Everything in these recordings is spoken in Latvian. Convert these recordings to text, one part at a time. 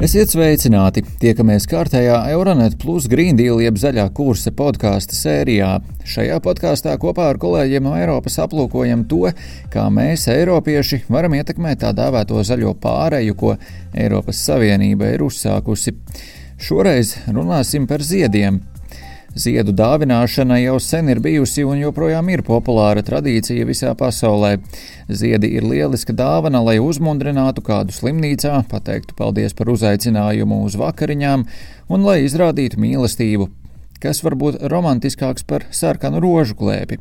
Esiet sveicināti! Tiekamies kārtējā Euronet Plus Green Deal jeb zaļā kursa podkāstu sērijā. Šajā podkāstā kopā ar kolēģiem no Eiropas aplūkojam to, kā mēs, Eiropieši, varam ietekmēt tā dēvēto zaļo pāreju, ko Eiropas Savienība ir uzsākusi. Šoreiz runāsim par ziediem. Ziedu dāvināšana jau sen ir bijusi un joprojām ir populāra tradīcija visā pasaulē. Ziedi ir lieliska dāvana, lai uzmundrinātu kādu slimnīcā, pateiktu paldies par uzaicinājumu uz vakariņām un lai izrādītu mīlestību, kas var būt romantiskāks par sarkanu rožu klēpi.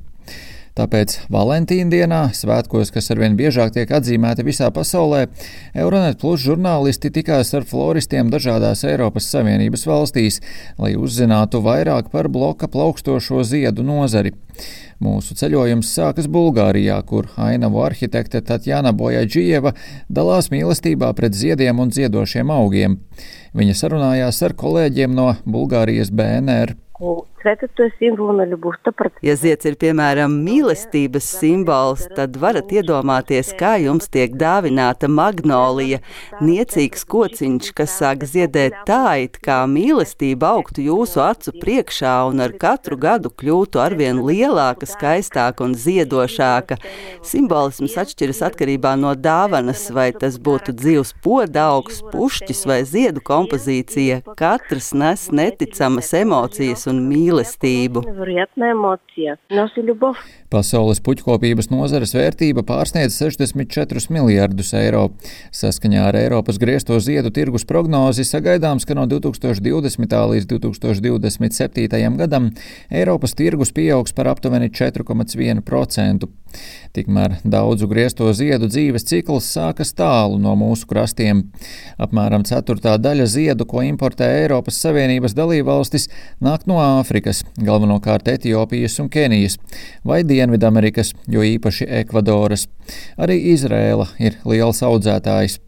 Tāpēc Valentīna dienā, svētkos, kas arvien biežāk tiek atzīmēti visā pasaulē, Euronet Plus žurnālisti tikās ar floristiem dažādās Eiropas Savienības valstīs, lai uzzinātu vairāk par bloka plaukstošo ziedu nozari. Mūsu ceļojums sākas Bulgārijā, kur ainavu arhitekte Tatjana Bojaģieva dalās mīlestībā pret ziediem un ziedošiem augiem. Viņa sarunājās ar kolēģiem no Bulgārijas BNR. Цветът е символ на любовта. Ja zieds ir piemēram mīlestības simbols, tad varat iedomāties, kā jums tiek dāvināta magnolija, niecīgs kociņš, kas sāk ziedēt tā, it kā mīlestība augtu jūsu acu priekšā un ar katru gadu kļūtu arvien lielāka, skaistāka un ziedošāka. Simbolisms atšķiras atkarībā no dāvanas, vai tas būtu dzīves podaugs, pušķis vai ziedu kompozīcija. Katrs nes neticamas emocijas un mīlestību. mīlestību. Pasaules puķkopības nozares vērtība pārsniedz 64 miljardus eiro. Saskaņā ar Eiropas griezto ziedu tirgus prognozi sagaidāms, ka no 2020. līdz 2027. gadam Eiropas tirgus pieaugs par aptuveni 4,1%. Tikmēr daudzu griezto ziedu dzīves cikls sākas tālu no mūsu krastiem. Apmēram ceturtā daļa ziedu, ko importē Eiropas Savienības dalībvalstis, nāk no Āfrikas, galvenokārt Etiopijas un Kenijas, vai Dienvidamerikas, jo īpaši Ekvadoras. Arī Izrēla ir liels audzētājs.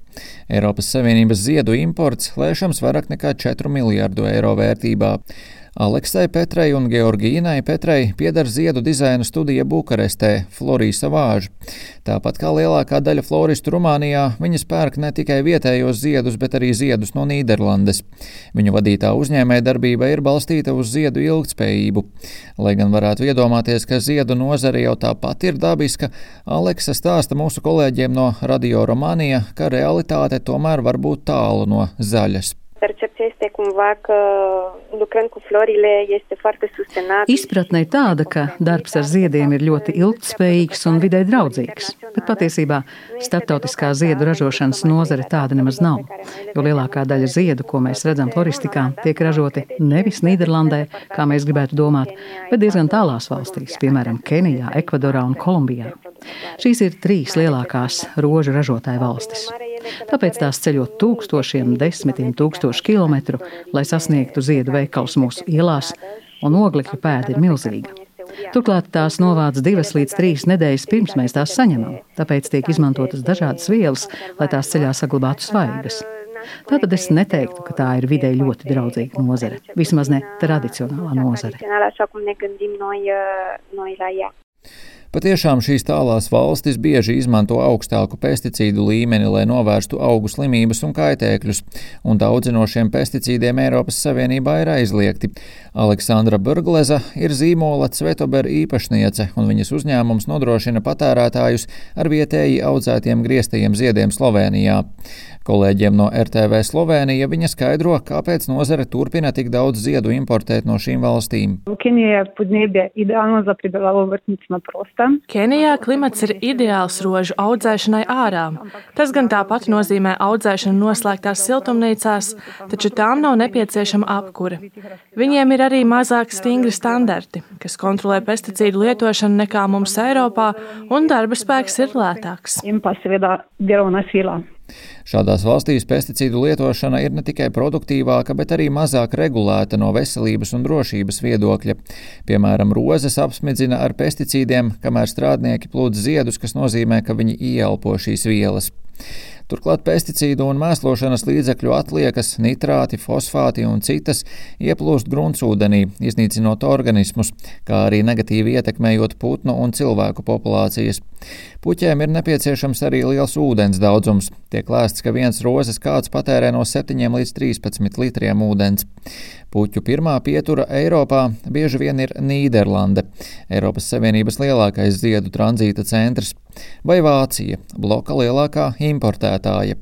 Eiropas Savienības ziedu imports lēšams vairāk nekā 4 miljārdu eiro vērtībā. Aleksai Petrai un Georgīnai Petrai pieder ziedu dizaina studija Bukarestē, Florija Vāža. Tāpat kā lielākā daļa floristu Rumānijā, viņas pērk ne tikai vietējos ziedus, bet arī ziedus no Nīderlandes. Viņu vadītā uzņēmē darbība ir balstīta uz ziedu ilgtspējību. Lai gan varētu iedomāties, ka ziedu nozare jau tāpat ir dabiska, Aleksa stāsta mūsu kolēģiem no Radio Romānija, ka realitāte tomēr var būt tālu no zaļas. Este cumva că lucrând cu florile este foarte sustenabil. Izpratne ir tāda, ka darbs ar ziediem ir ļoti ilgtspējīgs un vidē draudzīgs, bet patiesībā starptautiskā ziedu ražošanas nozare tāda nemaz nav, jo lielākā daļa ziedu, ko mēs redzam floristikā, tiek ražoti nevis Nīderlandē, kā mēs gribētu domāt, bet diezgan tālās valstīs, piemēram, Kenijā, Ekvadorā un Kolumbijā. Šīs ir trīs lielākās rožu ražotāju valstis. Tāpēc tās ceļo tūkstošiem, desmitiem tūkstošu kilometru, lai sasniegtu ziedu veikals mūsu ielās, un oglekļa pēda ir milzīga. Turklāt tās novāc divas līdz trīs nedēļas pirms mēs tās saņemam, tāpēc tiek izmantotas dažādas vielas, lai tās ceļā saglabātu svaigas. Tātad es neteiktu, ka tā ir vidē ļoti draudzīga nozare, vismaz ne tradicionālā nozare. Patiešām šīs tālās valstis bieži izmanto augstāku pesticīdu līmeni, lai novērstu augu slimības un kaitēkļus, un daudzi no šiem pesticīdiem Eiropas Savienībā ir aizliegti. Aleksandra Burgleza ir zīmola Cvetober īpašniece, un viņas uzņēmums nodrošina patērētājus ar vietēji audzētiem grieztajiem ziediem Slovenijā. Kolēģiem no RTV Slovenija viņa skaidro, kāpēc nozare turpina tik daudz ziedu importēt no šīm valstīm. Kenijā klimats ir ideāls rožu audzēšanai ārā. Tas gan tāpat nozīmē audzēšanu noslēgtās siltumnīcās, taču tām nav nepieciešama apkure. Viņiem ir arī mazāk stingri standarti, kas kontrolē pesticīdu lietošanu nekā mums Eiropā, un darba spēks ir lētāks. Šādās valstīs pesticīdu lietošana ir ne tikai produktīvāka, bet arī mazāk regulēta no veselības un drošības viedokļa. Piemēram, rozes apsmidzina ar pesticīdiem, kamēr strādnieki plūdz ziedus, kas nozīmē, ka viņi ieelpo šīs vielas. Turklāt pesticīdu un mēslošanas līdzekļu atliekas, nitrāti, fosfāti un citas ieplūst gruntsūdenī, iznīcinot organismus, kā arī negatīvi ietekmējot putnu un cilvēku populācijas. Puķiem ir nepieciešams arī liels ūdens daudzums. Tiek lēsts, ka viens rozes kāds patērē no 7 līdz 13 litriem ūdens. Puķu pirmā pietura Eiropā bieži vien ir Nīderlande, Eiropas Savienības lielākais ziedu tranzīta centrs, vai Vācija, bloka lielākā importētāja.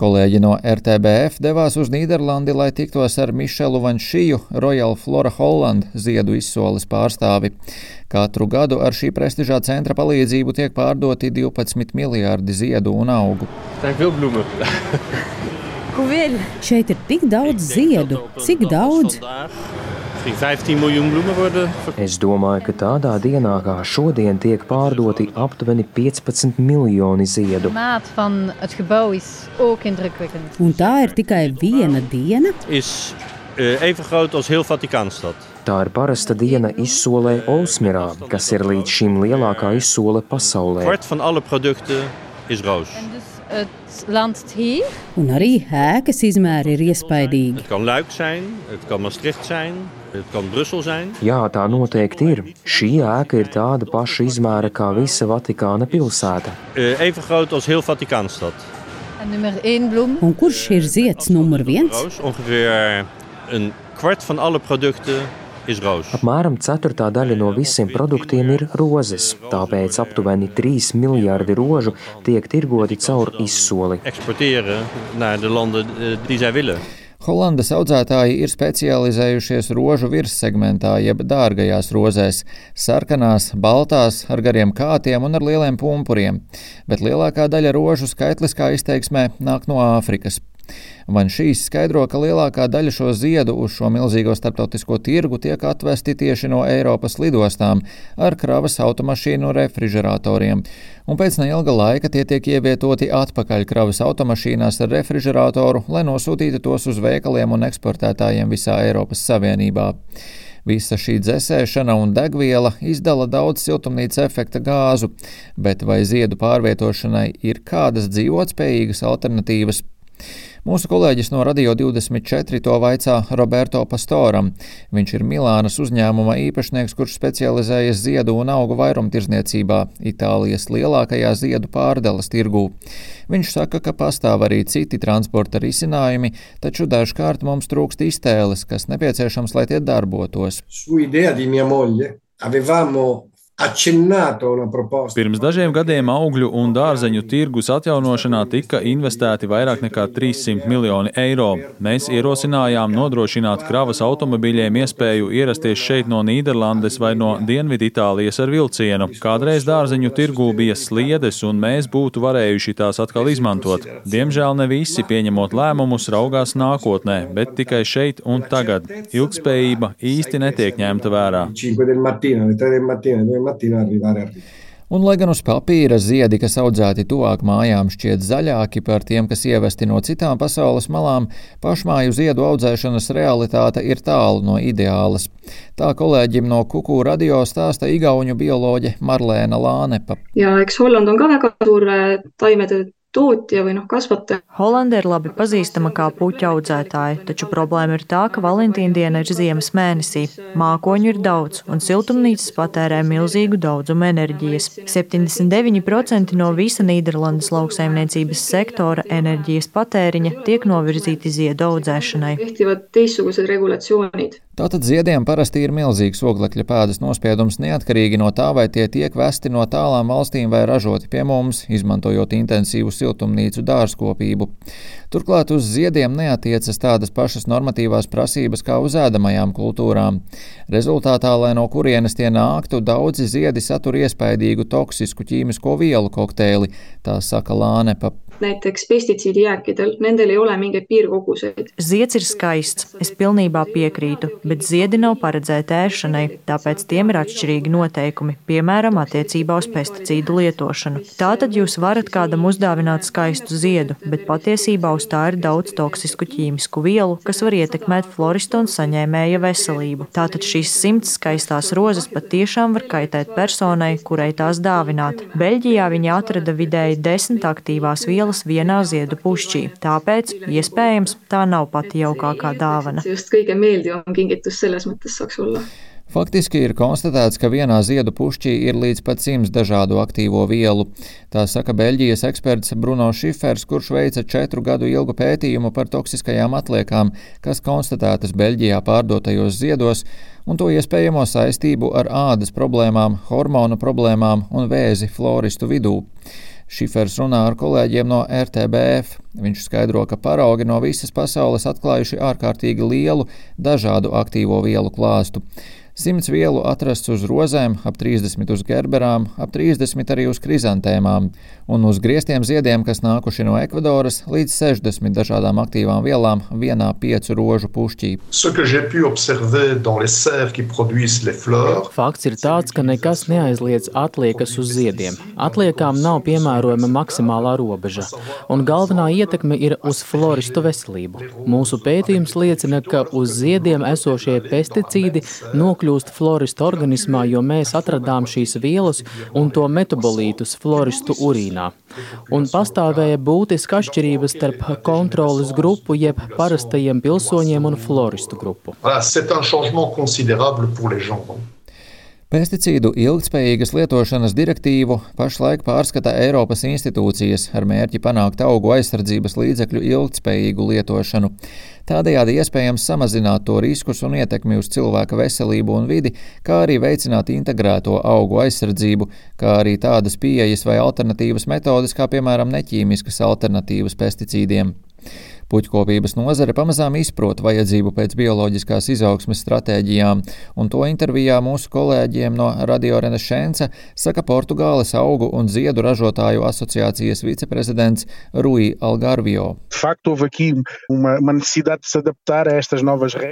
Kolēģi no RTBF devās uz Nīderlandi, lai tiktos ar Mišelu Vanšiju, Royal Flora Holland ziedu izsoles pārstāvi. Katru gadu ar šī prestižā centra palīdzību tiek pārdoti 12 miljārdi ziedu un augu. Šeit ir tik daudz ziedu, cik daudz? misschien 15 miljoen bloemen worden Es domāju, ka tādā dienā kā šodien tiek pārdoti aptuveni 15 miljoni ziedu. maat van het gebouw is ook indrukwekkend. Un tā ir tikai viena diena. is even groot als heel Vaticaanstad. Tā ir parasta diena izsolē Olsmirā, kas ir līdz šim lielākā izsole pasaulē. Kwart van alle producten is roos. En dus het land hier. Un arī ēkas izmēri ir iespaidīgi. Het kan Luik zijn, het kan Maastricht zijn, het kan Brussel zijn. Jā, tā noteikti ir. Šī ēka ir tāda paša izmēra kā visa Vatikāna pilsēta. Uh, even groot als heel Vaticaanstad. En nummer 1 bloem. Un kurš ir zieds numur viens? Roos, ongeveer een kwart van alle producten is roos. Apmēram ceturtā daļa no visiem produktiem ir rozes, tāpēc aptuveni 3 miljardi rožu tiek tirgoti caur izsoli. Holandas audzētāji ir specializējušies rožu virssegmentā, jeb dārgajās rozēs - sarkanās, baltās, ar gariem kātiem un ar lieliem pumpuriem, bet lielākā daļa rožu skaitliskā izteiksmē nāk no Āfrikas. Van šīs skaidro, ka lielākā daļa šo ziedu uz šo milzīgo starptautisko tirgu tiek atvesti tieši no Eiropas lidostām ar kravas automašīnu refrigeratoriem, un pēc neilga laika tie tiek ievietoti atpakaļ kravas automašīnās ar refrigeratoru, lai nosūtītu tos uz veikaliem un eksportētājiem visā Eiropas Savienībā. Visa šī dzēsēšana un degviela izdala daudz siltumnīca efekta gāzu, bet vai ziedu pārvietošanai ir kādas dzīvotspējīgas alternatīvas? Mūsu kolēģis no Radio 24 to vaicā Roberto Pastoram. Viņš ir Milānas uzņēmuma īpašnieks, kurš specializējas ziedu un augu vairumtirdzniecībā Itālijas lielākajā ziedu pārdales tirgū. Viņš saka, ka pastāv arī citi transporta risinājumi, taču dažkārt mums trūkst iztēles, kas nepieciešams, lai tie darbotos. Su idea di mia moglie avevamo. Pirms dažiem gadiem augļu un dārzeņu tirgus atjaunošanā tika investēti vairāk nekā 300 miljoni eiro. Mēs ierosinājām nodrošināt kravas automobiļiem iespēju ierasties šeit no Nīderlandes vai no Dienviditālijas ar vilcienu. Kādreiz dārzeņu tirgū bija sliedes, un mēs būtu varējuši tās atkal izmantot. Diemžēl ne visi pieņemot lēmumus raugās nākotnē, bet tikai šeit un tagad. Ilgspējība īsti netiek ņemta vērā. 5 del mattino, alle 3 del mattino, alle 2 del mattino arrivare a Riga. Un, lai gan uz papīra ziedi, kas audzēti tuvāk mājām, šķiet zaļāki par tiem, kas ievesti no citām pasaules malām, pašmāju ziedu audzēšanas realitāte ir tālu no ideālas. Tā kolēģim no Kuku radio stāsta igauņu bioloģe Marlēna Lānepa. ja eks Holland on ka väga suur eh, taimede tootja või noh, kasvataja. Holanda ir labi pazīstama kā puķu audzētāja, taču problēma ir tā, ka Valentīna diena ir ziemas mēnesī. Mākoņu ir daudz, un siltumnīcas patērē milzīgu daudzumu enerģijas. 79% no visa Nīderlandes lauksaimniecības sektora enerģijas patēriņa tiek novirzīti ziedu audzēšanai. kehtivad teistsugused regulatsioonid. Tātad ziediem parasti ir milzīgs oglekļa pēdas nospiedums neatkarīgi no tā, vai tie tiek vesti no tālām valstīm vai ražoti pie mums, izmantojot intensīvu siltumnīcu dārzkopību. Turklāt uz ziediem neatiecas tādas pašas normatīvās prasības kā uz ēdamajām kultūrām. Rezultātā, lai no kurienes tie nāktu, daudzi ziedi satur iespaidīgu toksisku ķīmisko vielu kokteili, tā saka Lānepa. Näiteks pestitsiidijääkidel, nendel ei ole mingeid piirkoguseid. Zieds ir skaists, es pilnībā piekrītu, bet ziedi nav paredzēti ēšanai, tāpēc tiem ir atšķirīgi noteikumi, piemēram, attiecībā uz pesticīdu lietošanu. Tātad jūs varat kādam uzdāvināt skaistu ziedu, bet patiesībā uz tā ir daudz toksisku ķīmisku vielu, kas var ietekmēt floristu un saņēmēja veselību. Tātad šīs simts skaistās rozes patiešām var kaitēt personai, kurai tās dāvināt. Beļģijā viņi atrada vidēji desmit aktīvās vielas vielas vienā ziedu pušķī. Tāpēc, iespējams, tā nav pati jaukākā dāvana. Faktiski ir konstatēts, ka vienā ziedu pušķī ir līdz pat simts dažādu aktīvo vielu. Tā saka Beļģijas eksperts Bruno Šifers, kurš veica četru gadu ilgu pētījumu par toksiskajām atliekām, kas konstatētas Beļģijā pārdotajos ziedos, un to iespējamo saistību ar ādas problēmām, hormonu problēmām un vēzi floristu vidū. Šifers runā ar kolēģiem no RTBF. Viņš skaidro, ka paraugi no visas pasaules atklājuši ārkārtīgi lielu dažādu aktīvo vielu klāstu. Simts vielu atrasts uz rozēm, ap 30 uz gerberām, ap 30 arī uz krizantēmām, un uz griestiem ziediem, kas nākuši no Ekvadoras, līdz 60 dažādām aktīvām vielām vienā piecu rožu pušķī. Fakts ir tāds, ka nekas neaizliedz atliekas uz ziediem. Atliekām nav piemērojama maksimālā robeža, un galvenā ietekme ir uz floristu veselību. Mūsu pētījums liecina, ka uz ziediem esošie pesticīdi nokļūst nokļūst floristu organismā, jo mēs atradām šīs vielas un to metabolītus floristu urīnā. Un pastāvēja būtiska atšķirība starp kontrolas grupu, jeb parastajiem pilsoņiem un floristu grupu. Pesticīdu ilgspējīgas lietošanas direktīvu pašlaik pārskata Eiropas institūcijas ar mērķi panākt augu aizsardzības līdzekļu ilgspējīgu lietošanu. Tādējādi iespējams samazināt to riskus un ietekmi uz cilvēka veselību un vidi, kā arī veicināt integrēto augu aizsardzību, kā arī tādas pieejas vai alternatīvas metodes, kā piemēram neķīmiskas alternatīvas pesticīdiem. Puķkopības nozare pamazām izprot vajadzību pēc bioloģiskās izaugsmes stratēģijām, un to intervijā mūsu kolēģiem no Radio Renaissance saka Portugāles augu un ziedu ražotāju asociācijas viceprezidents Rui Algarvio.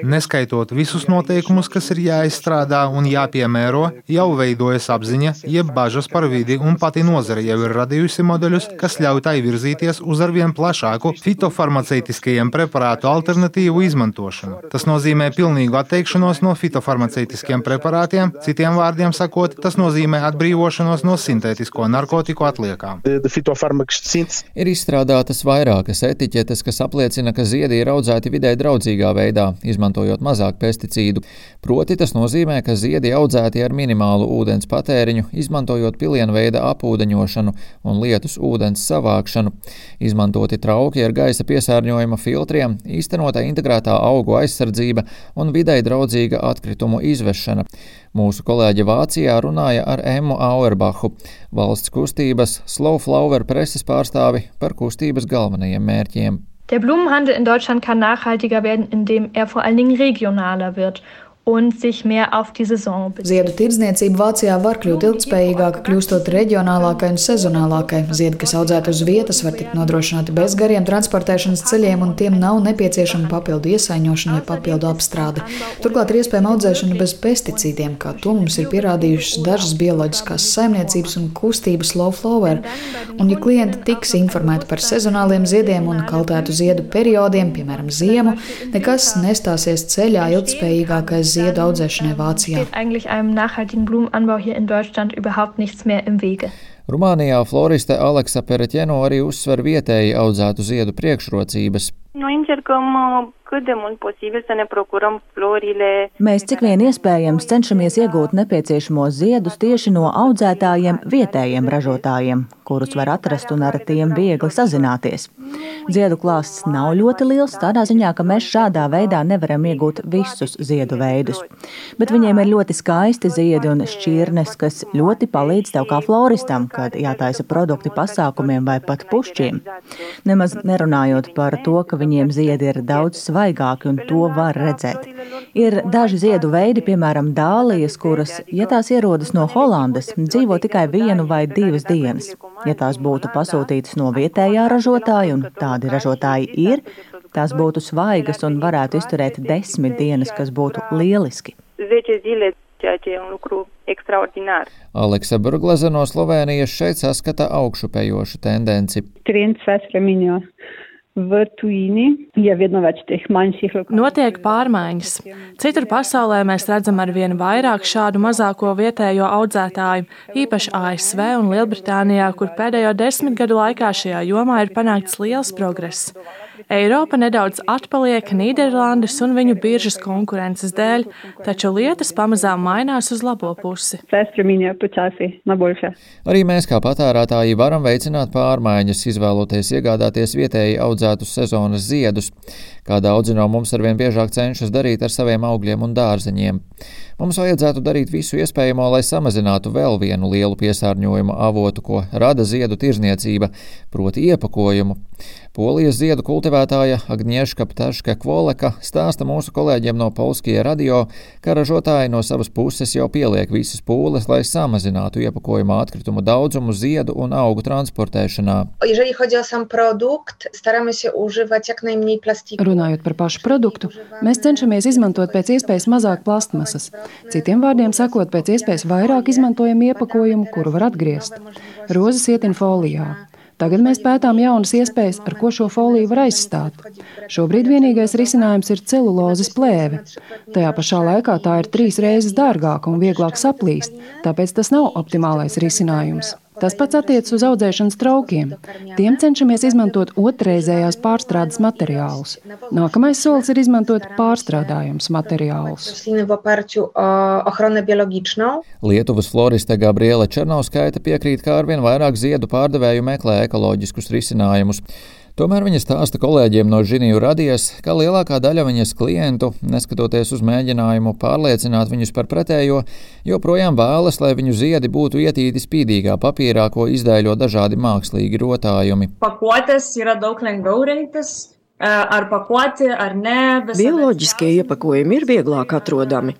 Neskaitot visus noteikumus, kas ir jāizstrādā un jāpiemēro, jau veidojas apziņa, jeb bažas par vidi, un pati nozare jau ir radījusi modeļus, kas ļauj tai virzīties uz arvien plašāku fitofarmaceitu fitofarmaceitiskajiem preparātu alternatīvu izmantošanu. Tas nozīmē pilnīgu atteikšanos no fitofarmaceitiskiem preparātiem, citiem vārdiem sakot, tas nozīmē atbrīvošanos no sintētisko narkotiku atliekām. Ir izstrādātas vairākas etiķetes, kas apliecina, ka ziedi ir audzēti vidē draudzīgā veidā, izmantojot mazāk pesticīdu. Proti tas nozīmē, ka ziedi audzēti ar minimālu ūdens patēriņu, izmantojot pilienveida apūdeņošanu un lietus ūdens savākšanu. Izmantoti trauki ar gaisa piesārņojumu piesārņojuma filtriem, īstenota integrētā augu aizsardzība un videi draudzīga atkritumu izvešana. Mūsu kolēģi Vācijā runāja ar Emmu Auerbachu, valsts kustības Slow Flower preses pārstāvi par kustības galvenajiem mērķiem. Der Blumenhandel in Deutschland kann nachhaltiger werden, indem er vor allen Dingen regionaler wird un sich mehr auf die Saison bezieht. Ziedu tirdzniecība Vācijā var kļūt ilgspējīgāka, kļūstot reģionālākai un sezonālākai. Ziedi, kas audzēti uz vietas, var tikt nodrošināti bez gariem transportēšanas ceļiem, un tiem nav nepieciešama papildu iesaiņošana vai papildu apstrāde. Turklāt ir iespējama audzēšana bez pesticīdiem, kā to mums ir pierādījušas dažas bioloģiskās saimniecības un kustības low flower. Un, ja klienti tiks informēti par sezonāliem ziediem un kaltētu ziedu periodiem, piemēram, ziemu, nekas nestāsies ceļā ilgspējīgākais sehr daudzēšanai Vācijā. Steht eigentlich einem nachhaltigen Blumenanbau hier in Deutschland überhaupt nichts mehr im Wege. Rumānijā floriste Aleksa Pereķeno arī uzsver vietēji audzētu ziedu priekšrocības. Noi încercăm cât de mult posibil să ne procurăm florile. Mēs cik vien iespējams cenšamies iegūt nepieciešamos ziedus tieši no audzētājiem, vietējiem ražotājiem, kurus var atrast un ar tiem viegli sazināties. Ziedu klāsts nav ļoti liels, tādā ziņā, ka mēs šādā veidā nevaram iegūt visus ziedu veidus. Bet viņiem ir ļoti skaisti ziedi un šķirnes, kas ļoti palīdz tev kā floristam, kad jātaisa produkti pasākumiem vai pat pušķiem. Nemaz nerunājot par to, ka viņiem ziedi ir daudz svaigāki un to var redzēt. Ir daži ziedu veidi, piemēram, dālijas, kuras, ja tās ierodas no Holandes, dzīvo tikai vienu vai divas dienas. Ja tās būtu pasūtītas no vietējā ražotāja, un tādi ražotāji ir, tās būtu svaigas un varētu izturēt desmit dienas, kas būtu lieliski. ceea ce e un lucru extraordinar. Aleksa Burglaze no Slovenijas šeit saskata augšupējošu tendenci. Notiek pārmaiņas. Citur pasaulē mēs redzam ar vien vairāk šādu mazāko vietējo audzētāju, īpaši ASV un Lielbritānijā, kur pēdējo desmit gadu laikā šajā jomā ir panākts liels progress. Eiropa nedaudz atpaliek Nīderlandes un viņu biržas konkurences dēļ, taču lietas pamazām mainās uz labo pusi. Arī mēs, kā patērētāji, varam veicināt pārmaiņas, izvēloties iegādāties vietēji audzētus sezonas ziedus, kā daudzi no mums arvien biežāk cenšas darīt ar saviem augļiem un dārzeņiem. Mums vajadzētu darīt visu iespējamo, lai samazinātu vēl vienu lielu piesārņojumu avotu, ko rada ziedu tirzniecība, proti iepakojumu. Polijas ziedu kultivētāja Agnieszka Ptaška Kvoleka stāsta mūsu kolēģiem no Polskie radio, ka ražotāji no savas puses jau pieliek visas pūles, lai samazinātu iepakojuma atkritumu daudzumu ziedu un augu transportēšanā. Runājot par pašu produktu, mēs cenšamies izmantot pēc iespējas mazāk plastmasas. Citiem vārdiem sakot, pēc iespējas vairāk izmantojam iepakojumu, kuru var atgriezt. Rozes ietin folijā. Tagad mēs pētām jaunas iespējas, ar ko šo foliju var aizstāt. Šobrīd vienīgais risinājums ir celulozes plēve. Tajā pašā laikā tā ir trīs reizes dārgāka un vieglāk saplīst, tāpēc tas nav optimālais risinājums. Tas pats attiecas uz audzēšanas traukiem. Tiem cenšamies izmantot otrreizējās pārstrādes materiālus. Nākamais solis ir izmantot pārstrādājumus materiālus. Lietuvas floriste Gabriela Černovskaita piekrīt, ka arvien vairāk ziedu pārdevēju meklē ekoloģiskus risinājumus. Tomēr viņa stāsta kolēģiem no Žiniju radies, ka lielākā daļa viņas klientu, neskatoties uz mēģinājumu pārliecināt viņus par pretējo, joprojām vēlas, lai viņu ziedi būtu ietīti spīdīgā papīrā, ko izdēļo dažādi mākslīgi rotājumi. Pakotes ir daudz lengviau rinktis. Ar pakoti, ar nē. Bioloģiskie iepakojumi ir vieglāk atrodami.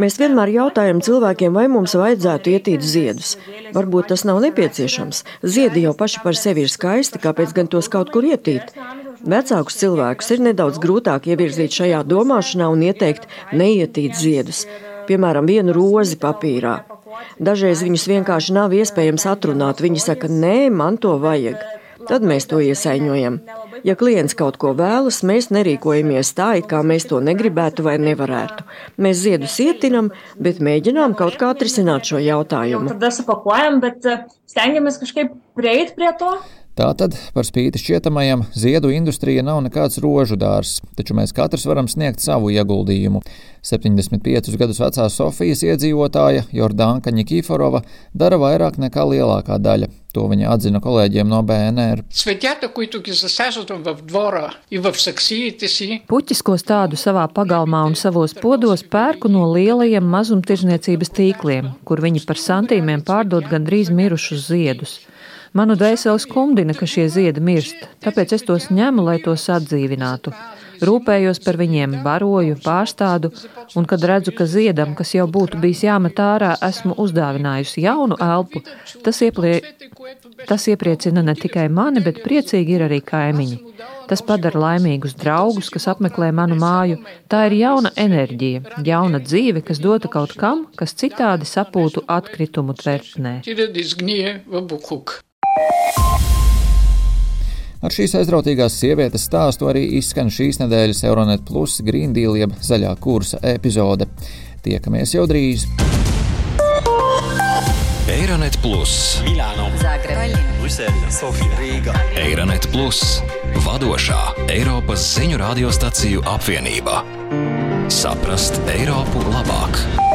Mēs vienmēr jautājam cilvēkiem, vai mums vajadzētu ietīt ziedus. Varbūt tas nav nepieciešams. Ziedi jau paši par sevi ir skaisti, kāpēc gan tos kaut kur ietīt? Vecākus cilvēkus ir nedaudz grūtāk ievirzīt šajā domāšanā un ieteikt neietīt ziedus, piemēram, vienu rozi papīrā. Dažreiz viņus vienkārši nav iespējams atrunāt. Viņi saka, nē, man to vajag. Tad mēs to iesaiņojam. Ja klients kaut ko vēlas, mēs nerīkojamies tā, it kā mēs to negribētu vai nevarētu. Mēs ziedus ietinam, bet mēģinām kaut kā atrisināt šo jautājumu. Tad sapakojam, bet stengiamies kažkaip prieit prie to. Tātad, par spīti šķietamajam, ziedu industrija nav nekāds rožu dārzs, taču mēs katrs varam sniegt savu ieguldījumu. 75 gadus vecā Sofijas iedzīvotāja Jordānka Nikiforova dara vairāk nekā lielākā daļa. To viņa atzina kolēģiem no BNR. Puķis, ko stādu savā pagalmā un savos podos, pērku no lielajiem mazumtirdzniecības tīkliem, kur viņi par santīmiem pārdod gandrīz mirušus ziedus. Manu dvēseli skumdina, ka šie ziedi mirst, tāpēc es tos ņemu, lai tos atdzīvinātu. Rūpējos par viņiem, baroju, pārstādu, un kad redzu, ka ziedam, kas jau būtu bijis jāmet ārā, esmu uzdāvinājusi jaunu elpu, tas, ieplie... tas iepriecina ne tikai mani, bet priecīgi ir arī kaimiņi. Tas padara laimīgus draugus, kas apmeklē manu māju. Tā ir jauna enerģija, jauna dzīve, kas dota kaut kam, kas citādi sapūtu atkritumu tvertnē. Ar šīs aizrautīgās sievietes stāstu arī izskan šīs nedēļas Euronet Plus Green Deal jeb zaļā kursa epizode. Tiekamies jau drīz! Eironet Plus, Milāno, Zagreb, Brisele, Sofija, Rīga. Eironet Plus, vadošā Eiropas ziņu radiostaciju apvienība. Saprast Eiropu labāk!